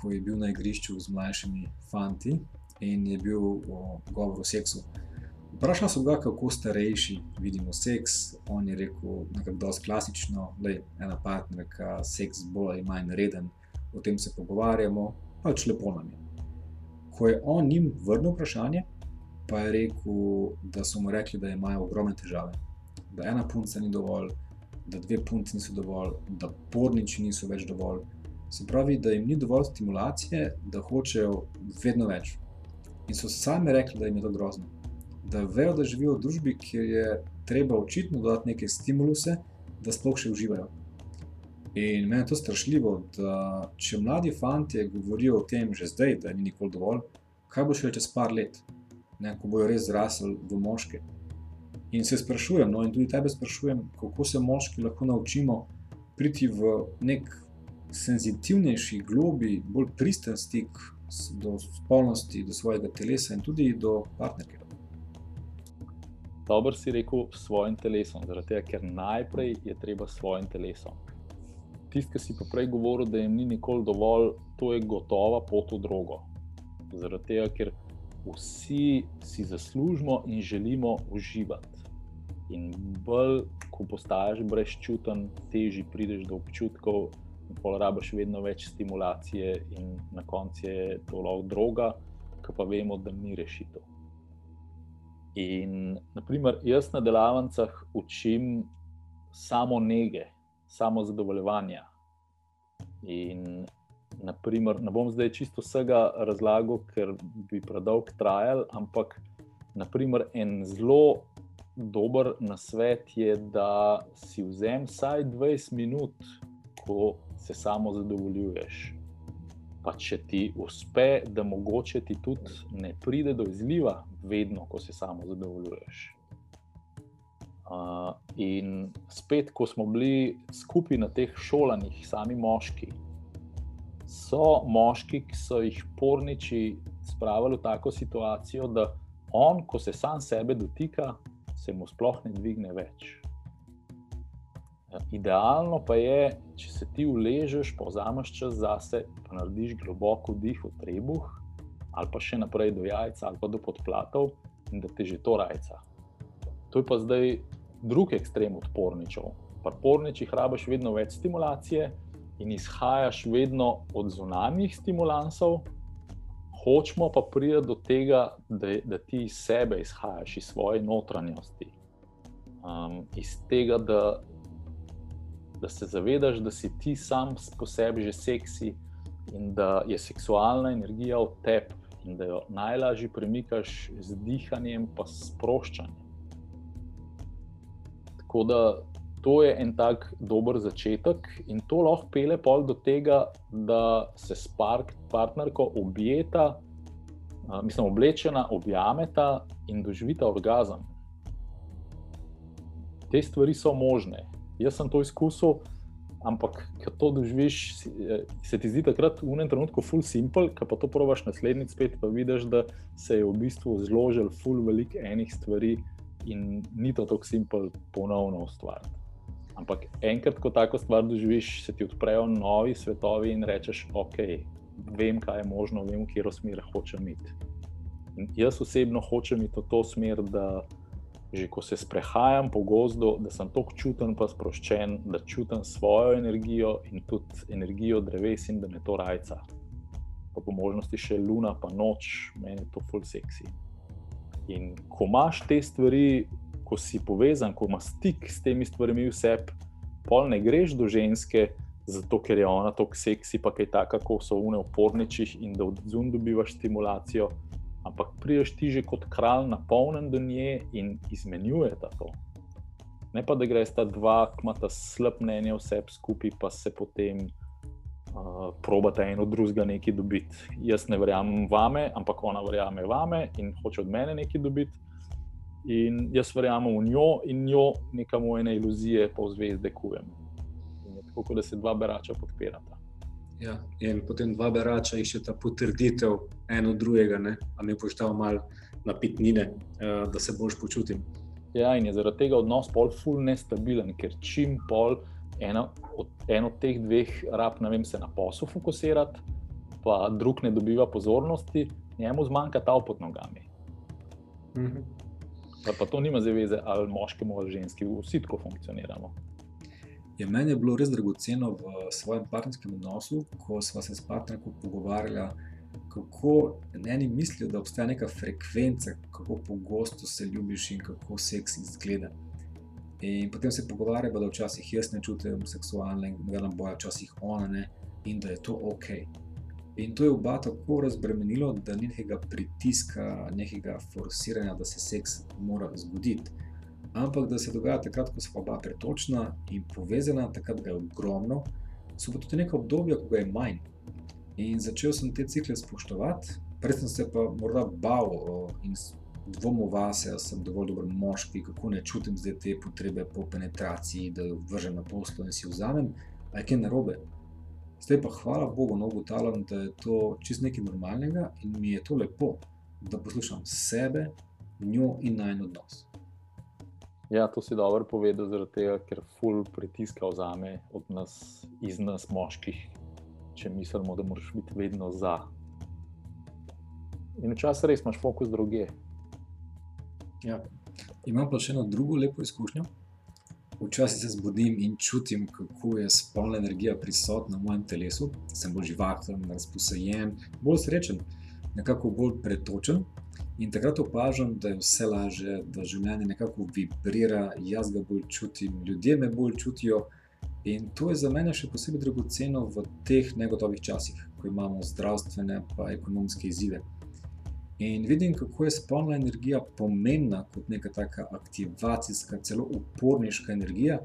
ko je bil na igrišču z mlajšimi fanti in je bil govor o seksu. Vprašal sem ga, kako starejši vidimo seks. On je rekel, nekako dosti klasično, da je ena partnerka, seks bolj ali manj reden, o tem se pogovarjamo, pač lepo nam je. Ko je on jim vrnil vprašanje, pa je rekel, da so mu rekli, da imajo ogromne težave, da ena punca ni dovolj, da dve punci niso dovolj, da porniči niso več dovolj. Se pravi, da jim ni dovolj stimulacije, da hočejo vedno več. In so sami rekli, da jim je to grozno. Da vejo, da živijo v družbi, kjer je treba očitno dodati neke stimuluse, da sploh še uživajo. In meni je to strašljivo, da če mladi fanti govorijo o tem že zdaj, da ni nikoli dovolj, kaj bo še čez par let, ne, ko bojo res zrasli v moške. In se sprašujem, no in tudi tebe sprašujem, kako se moški lahko naučimo priti v nek senzitivnejši, globi, bolj pristen stik do spolnosti, do svojega telesa in tudi do partnerke. Dobro si rekel s svojim telesom, zaradi tega, ker najprej je treba s svojim telesom. Tisti, ki si pa prej govoril, da jim ni nikoli dovolj, to je gotova pot v drogo. Zaradi tega, ker vsi si zaslužimo in želimo uživati. In bolj, ko postaješ brezčuten, težje prideš do občutkov, in porabiš vedno več stimulacije, in na koncu je to lahko droga, ki pa vemo, da ni rešitev. In, naprimer, jaz na delavnicah učim samo nege, samo zadovoljevanja. In naprimer, ne bom zdaj čisto vsega razlagal, ker bi predolg trajal, ampak naprimer, en zelo dober nasvet je, da si vzem vsaj 20 minut, ko se samo zadovoljuješ. Pa če ti uspe, da mogoče ti tudi ne pride do izliva, vedno, ko se samo zadovoljuješ. Uh, in spet, ko smo bili skupaj na teh šolanjih, sami moški, so moški, ki so jih porniči spravili v tako situacijo, da on, ko se sam sebe dotika, se mu sploh ne dvigne več. Ja, idealno pa je, če se ti uležeš, pa vzameš čas zase, pa narediš globoko dih v trebuh, ali pa še naprej do jajca, ali pa do podplatov, in da te že to rajca. To je pa zdaj drugi ekstrem odporničev. Pri porničih rabiš vedno več stimulacije, in izhajaš vedno od zunanjih stimulansov, hočemo pa priti do tega, da, da ti iz sebe izhajaš, iz svoje notranjosti. Um, iz tega, da, da se zavedaš, da si ti sam po sebi že seksi in da je seksualna energija v tebi in da jo najlažje premikaš z dihanjem, pa s sproščanjem. Tako da to je en tak dober začetek, in to lahko pele pol do tega, da se s partnerko objeta, mislim, oblečena, objameta in doživita orgazem. Te stvari so možne. Jaz sem to izkusil, ampak ko to doživiš, se ti zdi takrat v enem trenutku full simple, ko pa to provaš naslednjič spet, pa vidiš, da se je v bistvu zložil full velik enih stvari in ni to tako simpel ponovno ustvariti. Ampak enkrat, ko tako stvar doživiš, se ti odprejo novi svetovi in rečeš, ok, vem, kaj je možno, vem, v katero smer hočem iti. Jaz osebno hočem iti v to smer, da že ko se sprehajam po gozdu, da sem tako čuten, pa sproščen, da čutim svojo energijo in tudi energijo dreves in da me to rajca. Pa po možnosti še luna, pa noč, meni je to full sexy. In ko imaš te stvari ko si povezan, ko imaš stik s temi stvarmi, vse, pol ne greš do ženske, zato ker je ona tako seksi, pa kaj taka, ko so vne oporničih in da od zunaj dobivaš stimulacijo. Ampak priješ ti že kot kralj, napolnjen do nje in izmenjuješ to. Ne pa da greš ta dva, ki imaš slab mnenje vse skupaj, pa se potem uh, probata eno drugega nekaj dobiti. Jaz ne verjamem vame, ampak ona verjame vame in hoče od mene nekaj dobiti. In jaz verjamem v njo in njo nekam v ene iluzije, pa v zvezde kujem. Tako da se dva berača podpirata. Ja, in potem dva berača iščeta potrditev eno drugega, ne? a mi poštamo malo napitnine, uh, da se boš počutil. Ja, in je zaradi tega odnos pol ful nestabilen, ker čim pol eno od, en od teh dveh rab, ne vem, se na poslu fokusirati, pa drug ne dobiva pozornosti, njemu zmanjka ta pod nogami. Mhm. Pa to nima zaveze ali moškemu ali ženski, vsi tako funkcioniramo. Je ja, meni je bilo res dragoceno v svojem partnerskem odnosu, ko smo se s partnerko pogovarjali, kako eni mislijo, da obstaja neka frekvenca, kako pogosto se ljubiš in kako seks izgleda. In potem se pogovarjamo, da včasih jaz ne čutim seksualnega boja, včasih ona ne, in da je to ok. In to je oba tako razbremenilo, da ni nekega pritiska, nekega forsiranja, da se seks mora zgoditi. Ampak da se dogaja takrat, ko so oba pretočna in povezana, takrat ga je ogromno, so pa tudi neka obdobja, ko ga je manj. In začel sem te cikle spoštovati, prej sem se pa morda bal in dvomil vase, da sem dovolj dober moški, kako ne čutim zdaj te potrebe po penetraciji, da jo vržem na poslo in si vzamem, a je kaj narobe. Zdaj pa hvala Bogu, no, ugotavljam, da je to čist nekaj normalnega in mi je to lepo, da poslušam sebe, njo in najn odnos. Ja, to si dobro povedal, zaradi tega, ker ful pritiska vzame od nas, iz nas, moških, če mislimo, da moraš biti vedno za. In včasih res imaš fokus druge. Ja. Imam pa še eno drugo lepo izkušnjo. Včasih se zbudim in čutim, kako je spolna energija prisotna v mojem telesu. Sem bolj živahen, razposajen, bolj srečen, nekako bolj pretočen. In takrat opažam, da je vse lažje, da življenje nekako vibrira, jaz ga bolj čutim, ljudje me bolj čutijo. In to je za mene še posebej dragoceno v teh negotovih časih, ko imamo zdravstvene in ekonomske izzive. In vidim, kako je spolna energija pomembna kot neka taka aktivacijska, celo uporniška energija,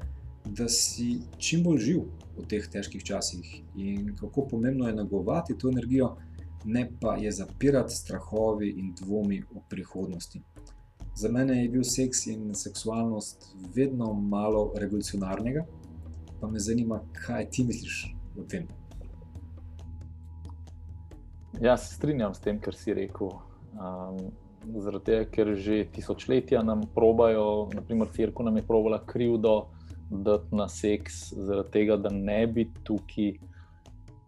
da si čim bolj živ v teh težkih časih. In kako pomembno je negovati to energijo ne pa je zapirati strahovi in dvomi o prihodnosti. Za mene je bil seks in seksualnost vedno malo revolucionarnega, pa me zanima, kaj ti misliš o tem. Jaz se strinjam s tem, kar si rekel. Um, zaradi tega, ker že tisočletja nam probajo, naprimer, Cirko nam je provala krivdo, da na seks, zaradi tega, da ne bi tukaj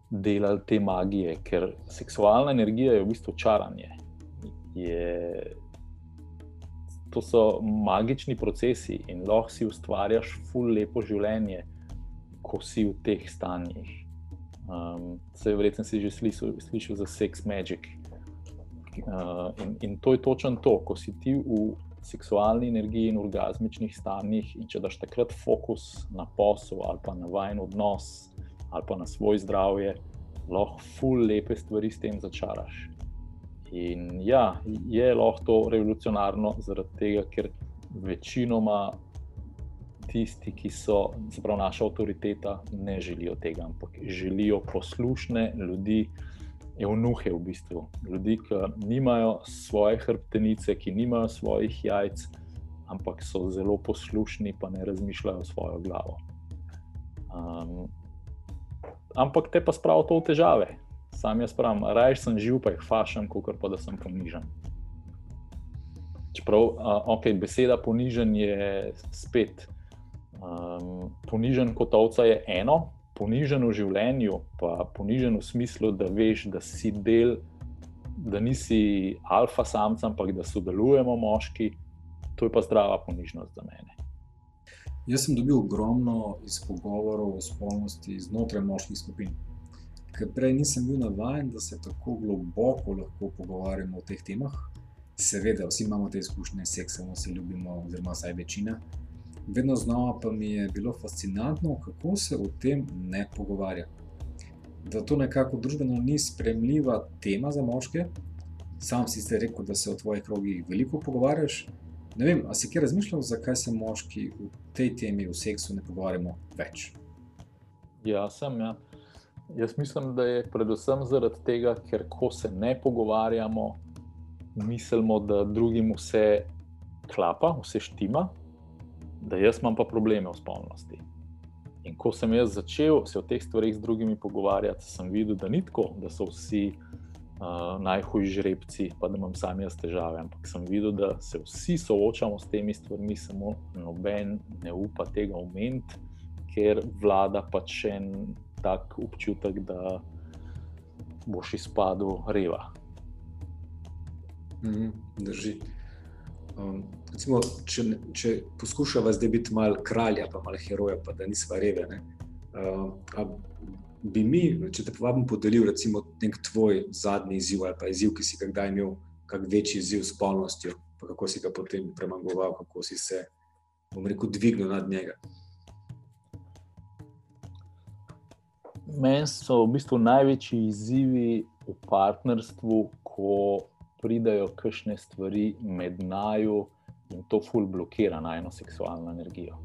delali te magije, ker seksualna energija je v bistvu čaranje. Je, to so magični procesi in lahko si ustvarjaš ful lepo življenje, ko si v teh stanjih. Um, Vse verjetno si že slišal, slišal za sex magic. Uh, in, in to je točno to, ko si ti v seksualni energiji in orgasmičnih stanjih, in če daš takrat fokus na posel ali pa na vajen odnos, ali pa na svoj zdravje, lahko ful lepe stvari s tem začaraš. In ja, je lahko to revolucionarno, zaradi tega, ker večinoma tisti, ki so pravi, naša avtoriteta, ne želijo tega, ampak želijo poslušne ljudi. Evnuhe, v bistvu, ljudi, ki nimajo svoje hrbtenice, ki nimajo svojih jajc, ampak so zelo poslušni, pa ne razmišljajo svojo glavo. Um, ampak te pa spravijo to v težave. Sam jaz pravim, raje sem živ, pa jih fašam, kot pa da sem ponižen. Čeprav, uh, ok, beseda ponižen je spet. Um, ponižen kot ovca je eno, ponižen v življenju, pa ponižen v smislu, da veš, da si del, da nisi alfa samca, ampak da sodelujemo moški, to je pa zdrava ponižnost za mene. Jaz sem dobil ogromno iz pogovorov o spolnosti znotraj moških skupin. Ker prej nisem bil navaden, da se tako globoko lahko pogovarjamo o teh temah. Seveda, vsi imamo te izkušnje s seksom, vsi ljubimo, oziroma vsaj večina. Vedno znova pa mi je bilo fascinantno, kako se o tem ne pogovarja. Da to nekako družbeno ni spremljiva tema za moške. Sam si ste rekel, da se o tvojih krogih veliko pogovarjaš. Ne vem, ali si kaj razmišljal, zakaj se moški v tej temi, v seksu, ne pogovarjamo več? Ja, sem. Ja. Jaz mislim, da je predvsem zaradi tega, ker ko se ne pogovarjamo, mislimo, da drugim vse klapa, vse štima, da jaz imam pa probleme v spolnosti. In ko sem jaz začel se o teh stvarih z drugimi pogovarjati, sem videl, da ni tako, da so vsi uh, najhujši žrebci, pa da imam sami jaz težave. Ampak sem videl, da se vsi soočamo s temi stvarmi, samo noben ne upa tega umeti, ker vlada pač en tak občutek, da boš izpadel reva. Mm, drži. Um, recimo, če, če poskušamo zdaj biti malo kralja, pa malo heroja, pa da nismo reve. Uh, bi mi, če te povabim, podelil recimo nek tvoj zadnji izziv ali pa izziv, ki si ga kdaj imel, kak večji izziv s polnostjo, pa kako si ga potem premagoval, kako si se, bom rekel, dvignil nad njega. Meni so v bistvu največji izzivi v partnerstvu, ko pridajo kakšne stvari med naju in to ful blokira najno seksualno energijo.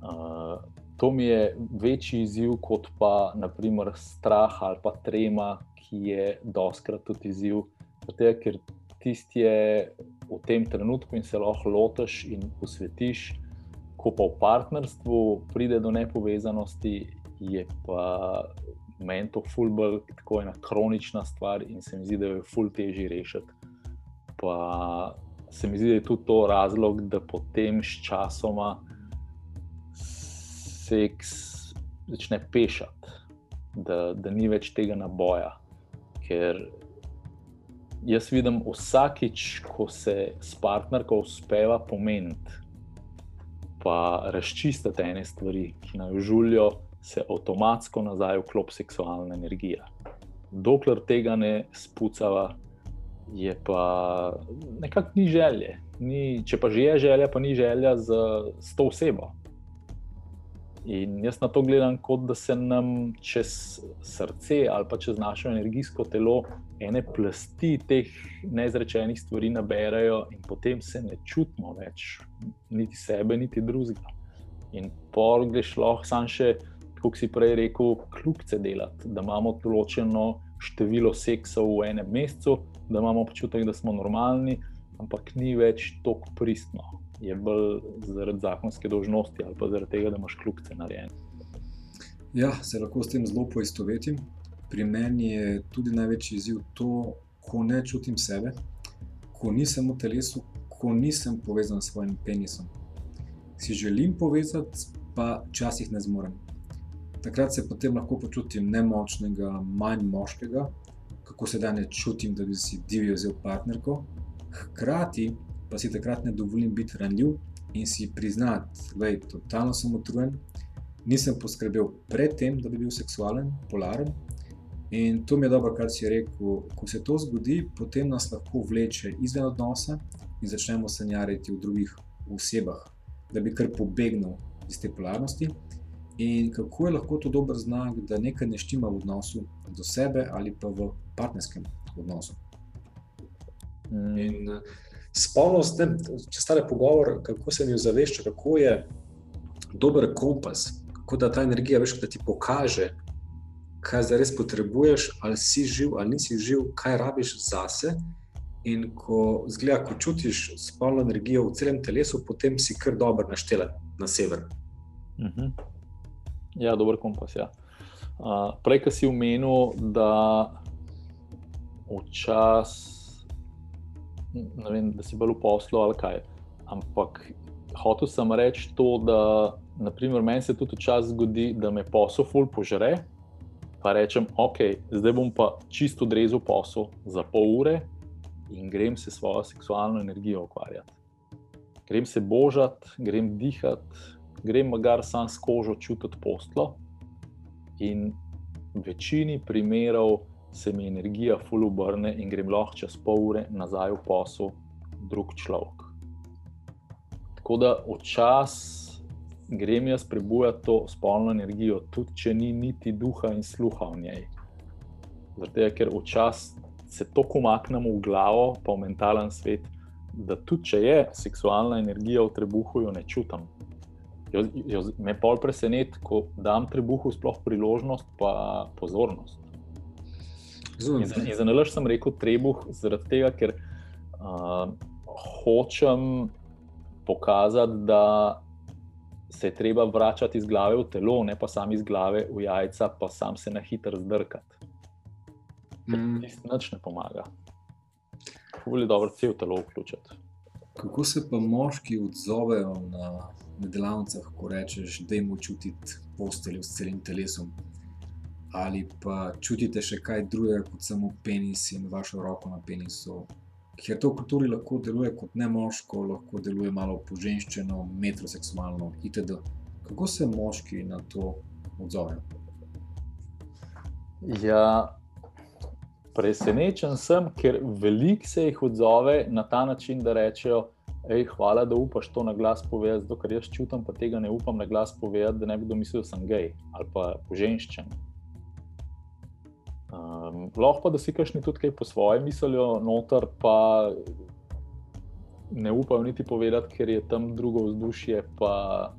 Uh, to mi je večji izziv kot pa naprimer strah ali pa trema, ki je doskrat tudi izziv. Zato, ker tisti je v tem trenutku in se lahko lotiš in posvetiš, ko pa v partnerstvu pride do nepovezanosti, je pa meni to fulbol tako ena kronična stvar in se mi zdi, da jo je ful teži rešiti. Pa se mi zdi, da je tudi to razlog, da potem s časoma seks začne pešati, da, da ni več tega naboja. Ker jaz vidim vsakič, ko se s partnerko uspeva pomeniti, pa razčistiti ene stvari, ki naj žulijo, se avtomatsko nazaj vklop seksualna energija. Dokler tega ne spucava, je pa nekako ni želje. Ni, če pa že je želja, pa ni želja za to osebo. In jaz na to gledam, kot da se nam čez srce ali pa čez naše energijsko telo ene plasti teh neizrečenih stvari naberajo, in potem se ne čutimo več, niti sebe, niti drugega. In pol greš lahko sam še, kot si prej rekel, kljubce delati, da imamo določeno število seksov v enem mesecu, da imamo občutek, da smo normalni, ampak ni več tako pristno. Je bolj zaradi zakonske dožnosti ali pa zaradi tega, da imaš kljubce narejene. Ja, se lahko s tem zelo poistovetim. Pri meni je tudi največji izziv to, ko ne čutim sebe, ko nisem v telesu, ko nisem povezan s svojim penisom. Si želim povezati, pa včasih ne zmorem. Takrat se potem lahko počutim nemočnega, manj moškega, kako se da ne čutim, da bi si divjo vzel partnerko. Hkrati pa si takrat ne dovolim biti ranljiv in si priznati, da je totalno sem utrujen, nisem poskrbel predtem, da bi bil seksualen, polaren. In to mi je dobro, kar si rekel. Ko se to zgodi, potem nas lahko vleče izven odnosa in začnemo sanjariti v drugih osebah, da bi kar pobegnil iz te polarnosti. In kako je lahko to dober znak, da nekaj ne štima v odnosu do sebe ali pa v partnerskem odnosu. Mm. In eh, spolnost, ne, če stane pogovor, kako se mi ozavešča, kako je dober kompas, kako da ta energija veš, da ti pokaže, kaj zdaj res potrebuješ, ali si živ ali nisi živ, kaj rabiš zase. In ko, zgleda, ko čutiš spolno energijo v celem telesu, potem si kar dobro naštela na sever. Uh mhm. -huh. Ja, dober kompas. Ja. Uh, prej, ki si umenil, da včasih, ne vem, da si bolj v poslu ali kaj. Ampak hotel sem reči to, da naprimer, meni se tudi včasih zgodi, da me posel ful požre. Pa rečem, ok, zdaj bom pa čisto odrezal posel za pol ure in grem se svojo seksualno energijo ukvarjati. Grem se božati, grem dihati, grem magar sam s kožo čutiti postlo. In v večini primerov se mi energija ful obrne in grem lahko čez pol ure nazaj v posel, drug človek. Tako da včasih grem jaz prebujati to spolno energijo, tudi če ni niti duha in sluha v njej. Zato, ker včasih se tako umaknemo v glavo, pa v mentalen svet, da tudi če je seksualna energija v trebuhu, jo ne čutim. Jo, jo, me pol preseneti, ko dam trebuhu sploh priložnost, pa pozornost. In za, in za nalož sem rekel trebuh, zaradi tega, ker uh, hočem pokazati, da se je treba vračati iz glave v telo, ne pa sam iz glave v jajca, pa sam se na hitro zdrkati. Mm. Nič ne pomaga. Vuli dobro cel telo vključiti. Kako se pa moški odzovejo na na delavnicah, ko rečeš, da jim čutiti posteljo s celim telesom, ali pa čutite še kaj drugega kot samo penis in vašo roko na penisu. Ker to v kulturi lahko deluje kot ne moško, lahko deluje malo poženščeno, metroseksualno, itd. Kako se moški na to odzovejo? Ja, presenečen sem, ker veliko se jih odzove na ta način, da rečejo, Ej, hvala, da upaš to na glas povedati, zato ker jaz čutim, pa tega ne upam na glas povedati, da ne bi kdo mislil, da sem gej ali pa poženščen. Um, lahko pa, da si kašni tudi kaj po svoje mislijo, noter pa ne upajo niti povedati, ker je tam drugo vzdušje, pa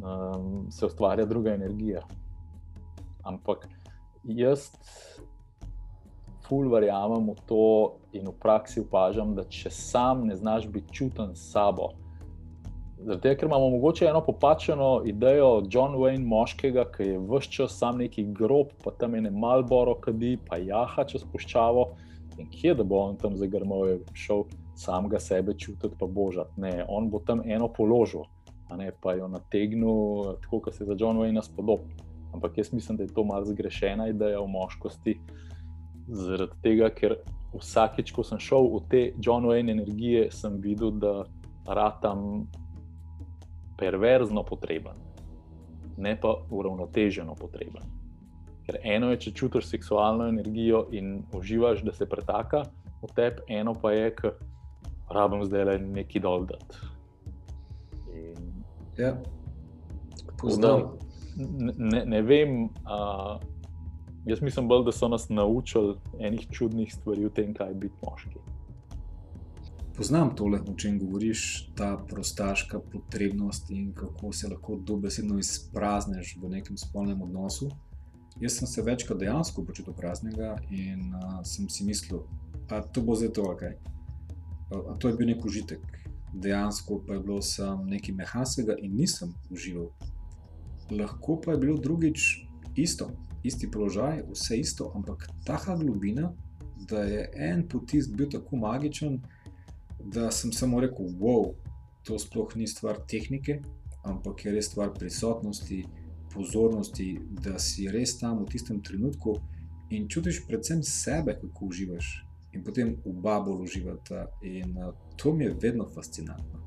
um, se ustvarja druga energija. Ampak jaz ful verjamem v to in v praksi opažam, da če sam ne znaš biti čuten s sabo. Zato, ker imamo mogoče eno popačeno idejo John Wayne, moškega, ki je vse čas sam neki grob, pa tam je ne malboro, kadi, pa jaha čez puščavo. In kje da bo on tam zagrmal, je šel samega sebe čutiti, pa božati. Ne, on bo tam eno položil, ne pa jo nategnil, tako kot se za John Wayne spodobi. Ampak jaz mislim, da je to malce zgrešena ideja v moškosti. Zaradi tega, ker vsakeč, ko sem šel v te John Wayne energije, sem videl, da ratam perverzno potreben, ne pa uravnoteženo potreben. Ker eno je, če čutiš seksualno energijo in uživaš, da se pretaka v tebi, eno pa je, ker rabim zdaj le nekaj dol. In... Ja, poznam. Ne, ne, ne vem. Uh, jaz mislim, bolj, da so nas naučili enih čudnih stvari v tem, kaj je biti moški. Poznam tole, o čem govoriš, ta prostaška potrebnost in kako se lahko dobesedno izprazniš v nekem spolnem odnosu. Jaz sem se večkrat dejansko počutil praznega in uh, sem si mislil, da to bo zdaj to, kaj. A to je bil nek užitek, dejansko pa je bilo samo nekaj mehanskega in nisem užival. Lahko pa je bilo drugič isto, isti položaj, vse isto, ampak ta globina, da je en potisk bil tako magičen da sem samo rekel, wow, to sploh ni stvar tehnike, ampak je res stvar prisotnosti, pozornosti, da si res tam v tistem trenutku in čutiš predvsem sebe, kako uživaš. In potem oba bolj uživata. In uh, to mi je vedno fascinantno.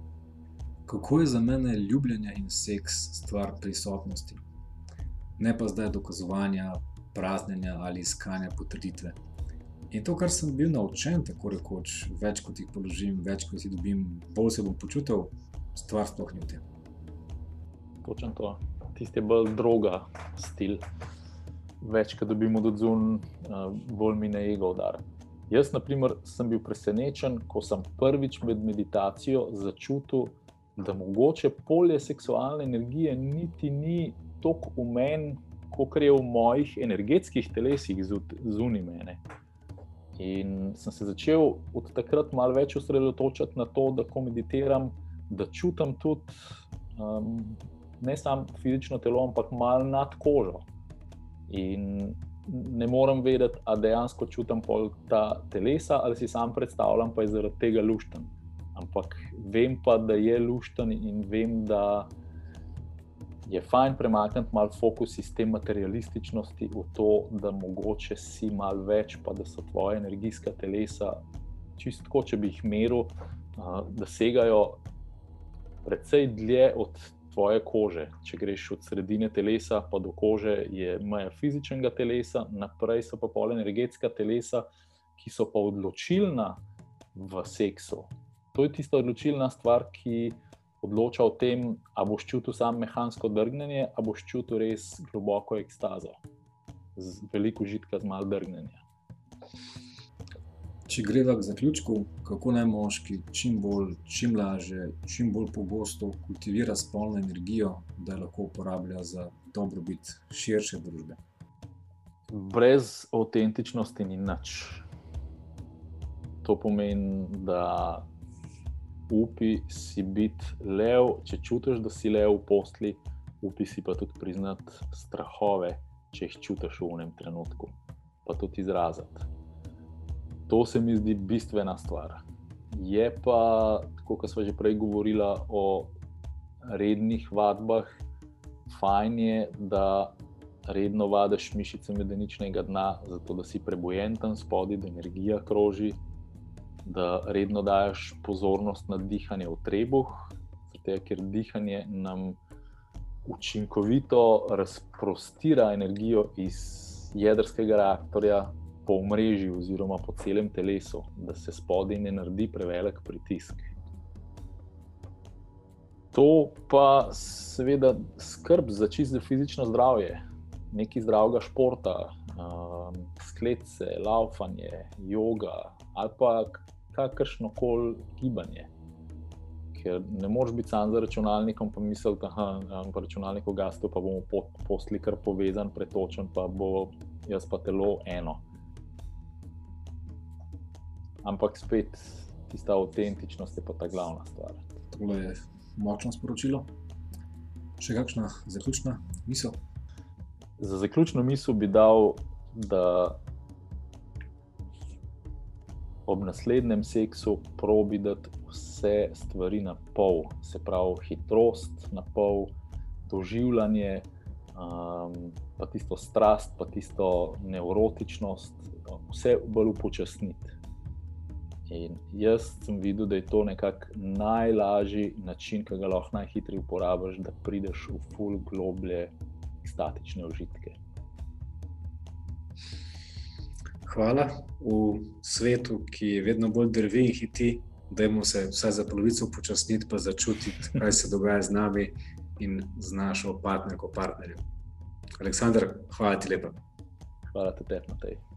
Kako je za mene ljubljenje in seks stvar prisotnosti, ne pa zdaj dokazovanja, praznjenja ali iskanja potrditve. In to, kar sem bil naučen, tako rekoč, več kot jih položim, več kot jih dobim, bolj se bom počutil, stvar sploh ni v tem. Točno to. Tisti je bolj droga stil. Več, kot dobimo od zunaj, uh, bolj mi na ego udar. Jaz, na primer, sem bil presenečen, ko sem prvič med meditacijo začutil, da mogoče polje seksualne energije niti ni tako v meni, kot je v mojih energetskih telesih zunaj mene. In sem se začel od takrat malo več osredotočati na to, da ko meditiram, da čutim tudi um, ne samo fizično telo, ampak malo nad kožo. In ne morem vedeti, ali dejansko čutim ta telesa ali si sam predstavljam, pa je zaradi tega lušten. Ampak vem pa, da je lušten in vem, da je fajn premakniti malo fokus iz te materialističnosti v to, da mogoče si malo več, pa da so tvoje energijska telesa, čisto če bi jih meril, da segajo precej dlje od tvoje kože. Če greš od sredine telesa pa do kože, je meja fizičnega telesa, naprej so pa pol energetska telesa, ki so pa odločilna v seksu. To je tista odločilna stvar, ki odloča o tem, ali boš čutil samo mehansko drgnjenje, ali boš čutil res globoko ekstazo, z veliko užitka, z malo drgnjenja. Če greva k zaključku, kako naj moški čim bolj, čim lažje, čim bolj pogosto kultivira spolno energijo, da jo lahko uporablja za dobrobit širše družbe. Brez avtentičnosti ni nič. To pomeni, da upi si biti lev, če čutiš, da si lev v posli, upi si pa tudi priznati strahove, če jih čutiš v enem trenutku, pa tudi izraziti. To se mi zdi bistvena stvar. Je pa, kot smo že prej govorili o rednih vadbah, fajn je, da redno vadiš mišice medeničnega dna, zato da si prebojen tam spodaj, da energija kroži, da redno daš pozornost na dihanje v trebuh, zato, ker dihanje nam učinkovito razprostira energijo iz jedrskega reaktorja po mreži oziroma po celem telesu, da se spodaj ne naredi prevelik pritisk. To pa seveda skrb za čisto fizično zdravje, nekaj zdravega športa, um, sklece, laufanje, yoga ali pa kakršno koli gibanje. Ker ne moreš biti sam za računalnikom, pa misliti, da je računalnik ugasnil, pa bomo posli kar povezan, pretočen, pa bo jaz pa telo eno. Ampak spet tista avtentičnost je pa ta glavna stvar. To je močno sporočilo. Še kakšna zaključna misel? Za zaključno misel bi dal, da ob naslednjem seksu probi dati vse stvari na pol, se pravi hitrost na pol, doživljanje, um, pa tisto strast, pa tisto neurotičnost, vse bolj upočasniti. In jaz sem videl, da je to nekako najlažji način, ki ga lahko najhitreje uporabiš, da prideš v full globlje statične užitke. Hvala. V svetu, ki je vedno bolj drvi in hiti, da imamo se vsaj za polovico upočasniti, pa začutiti, kaj se dogaja z nami in z našo partnerko, partnerjem. Aleksandr, hvala ti lepa. Hvala te, Matej.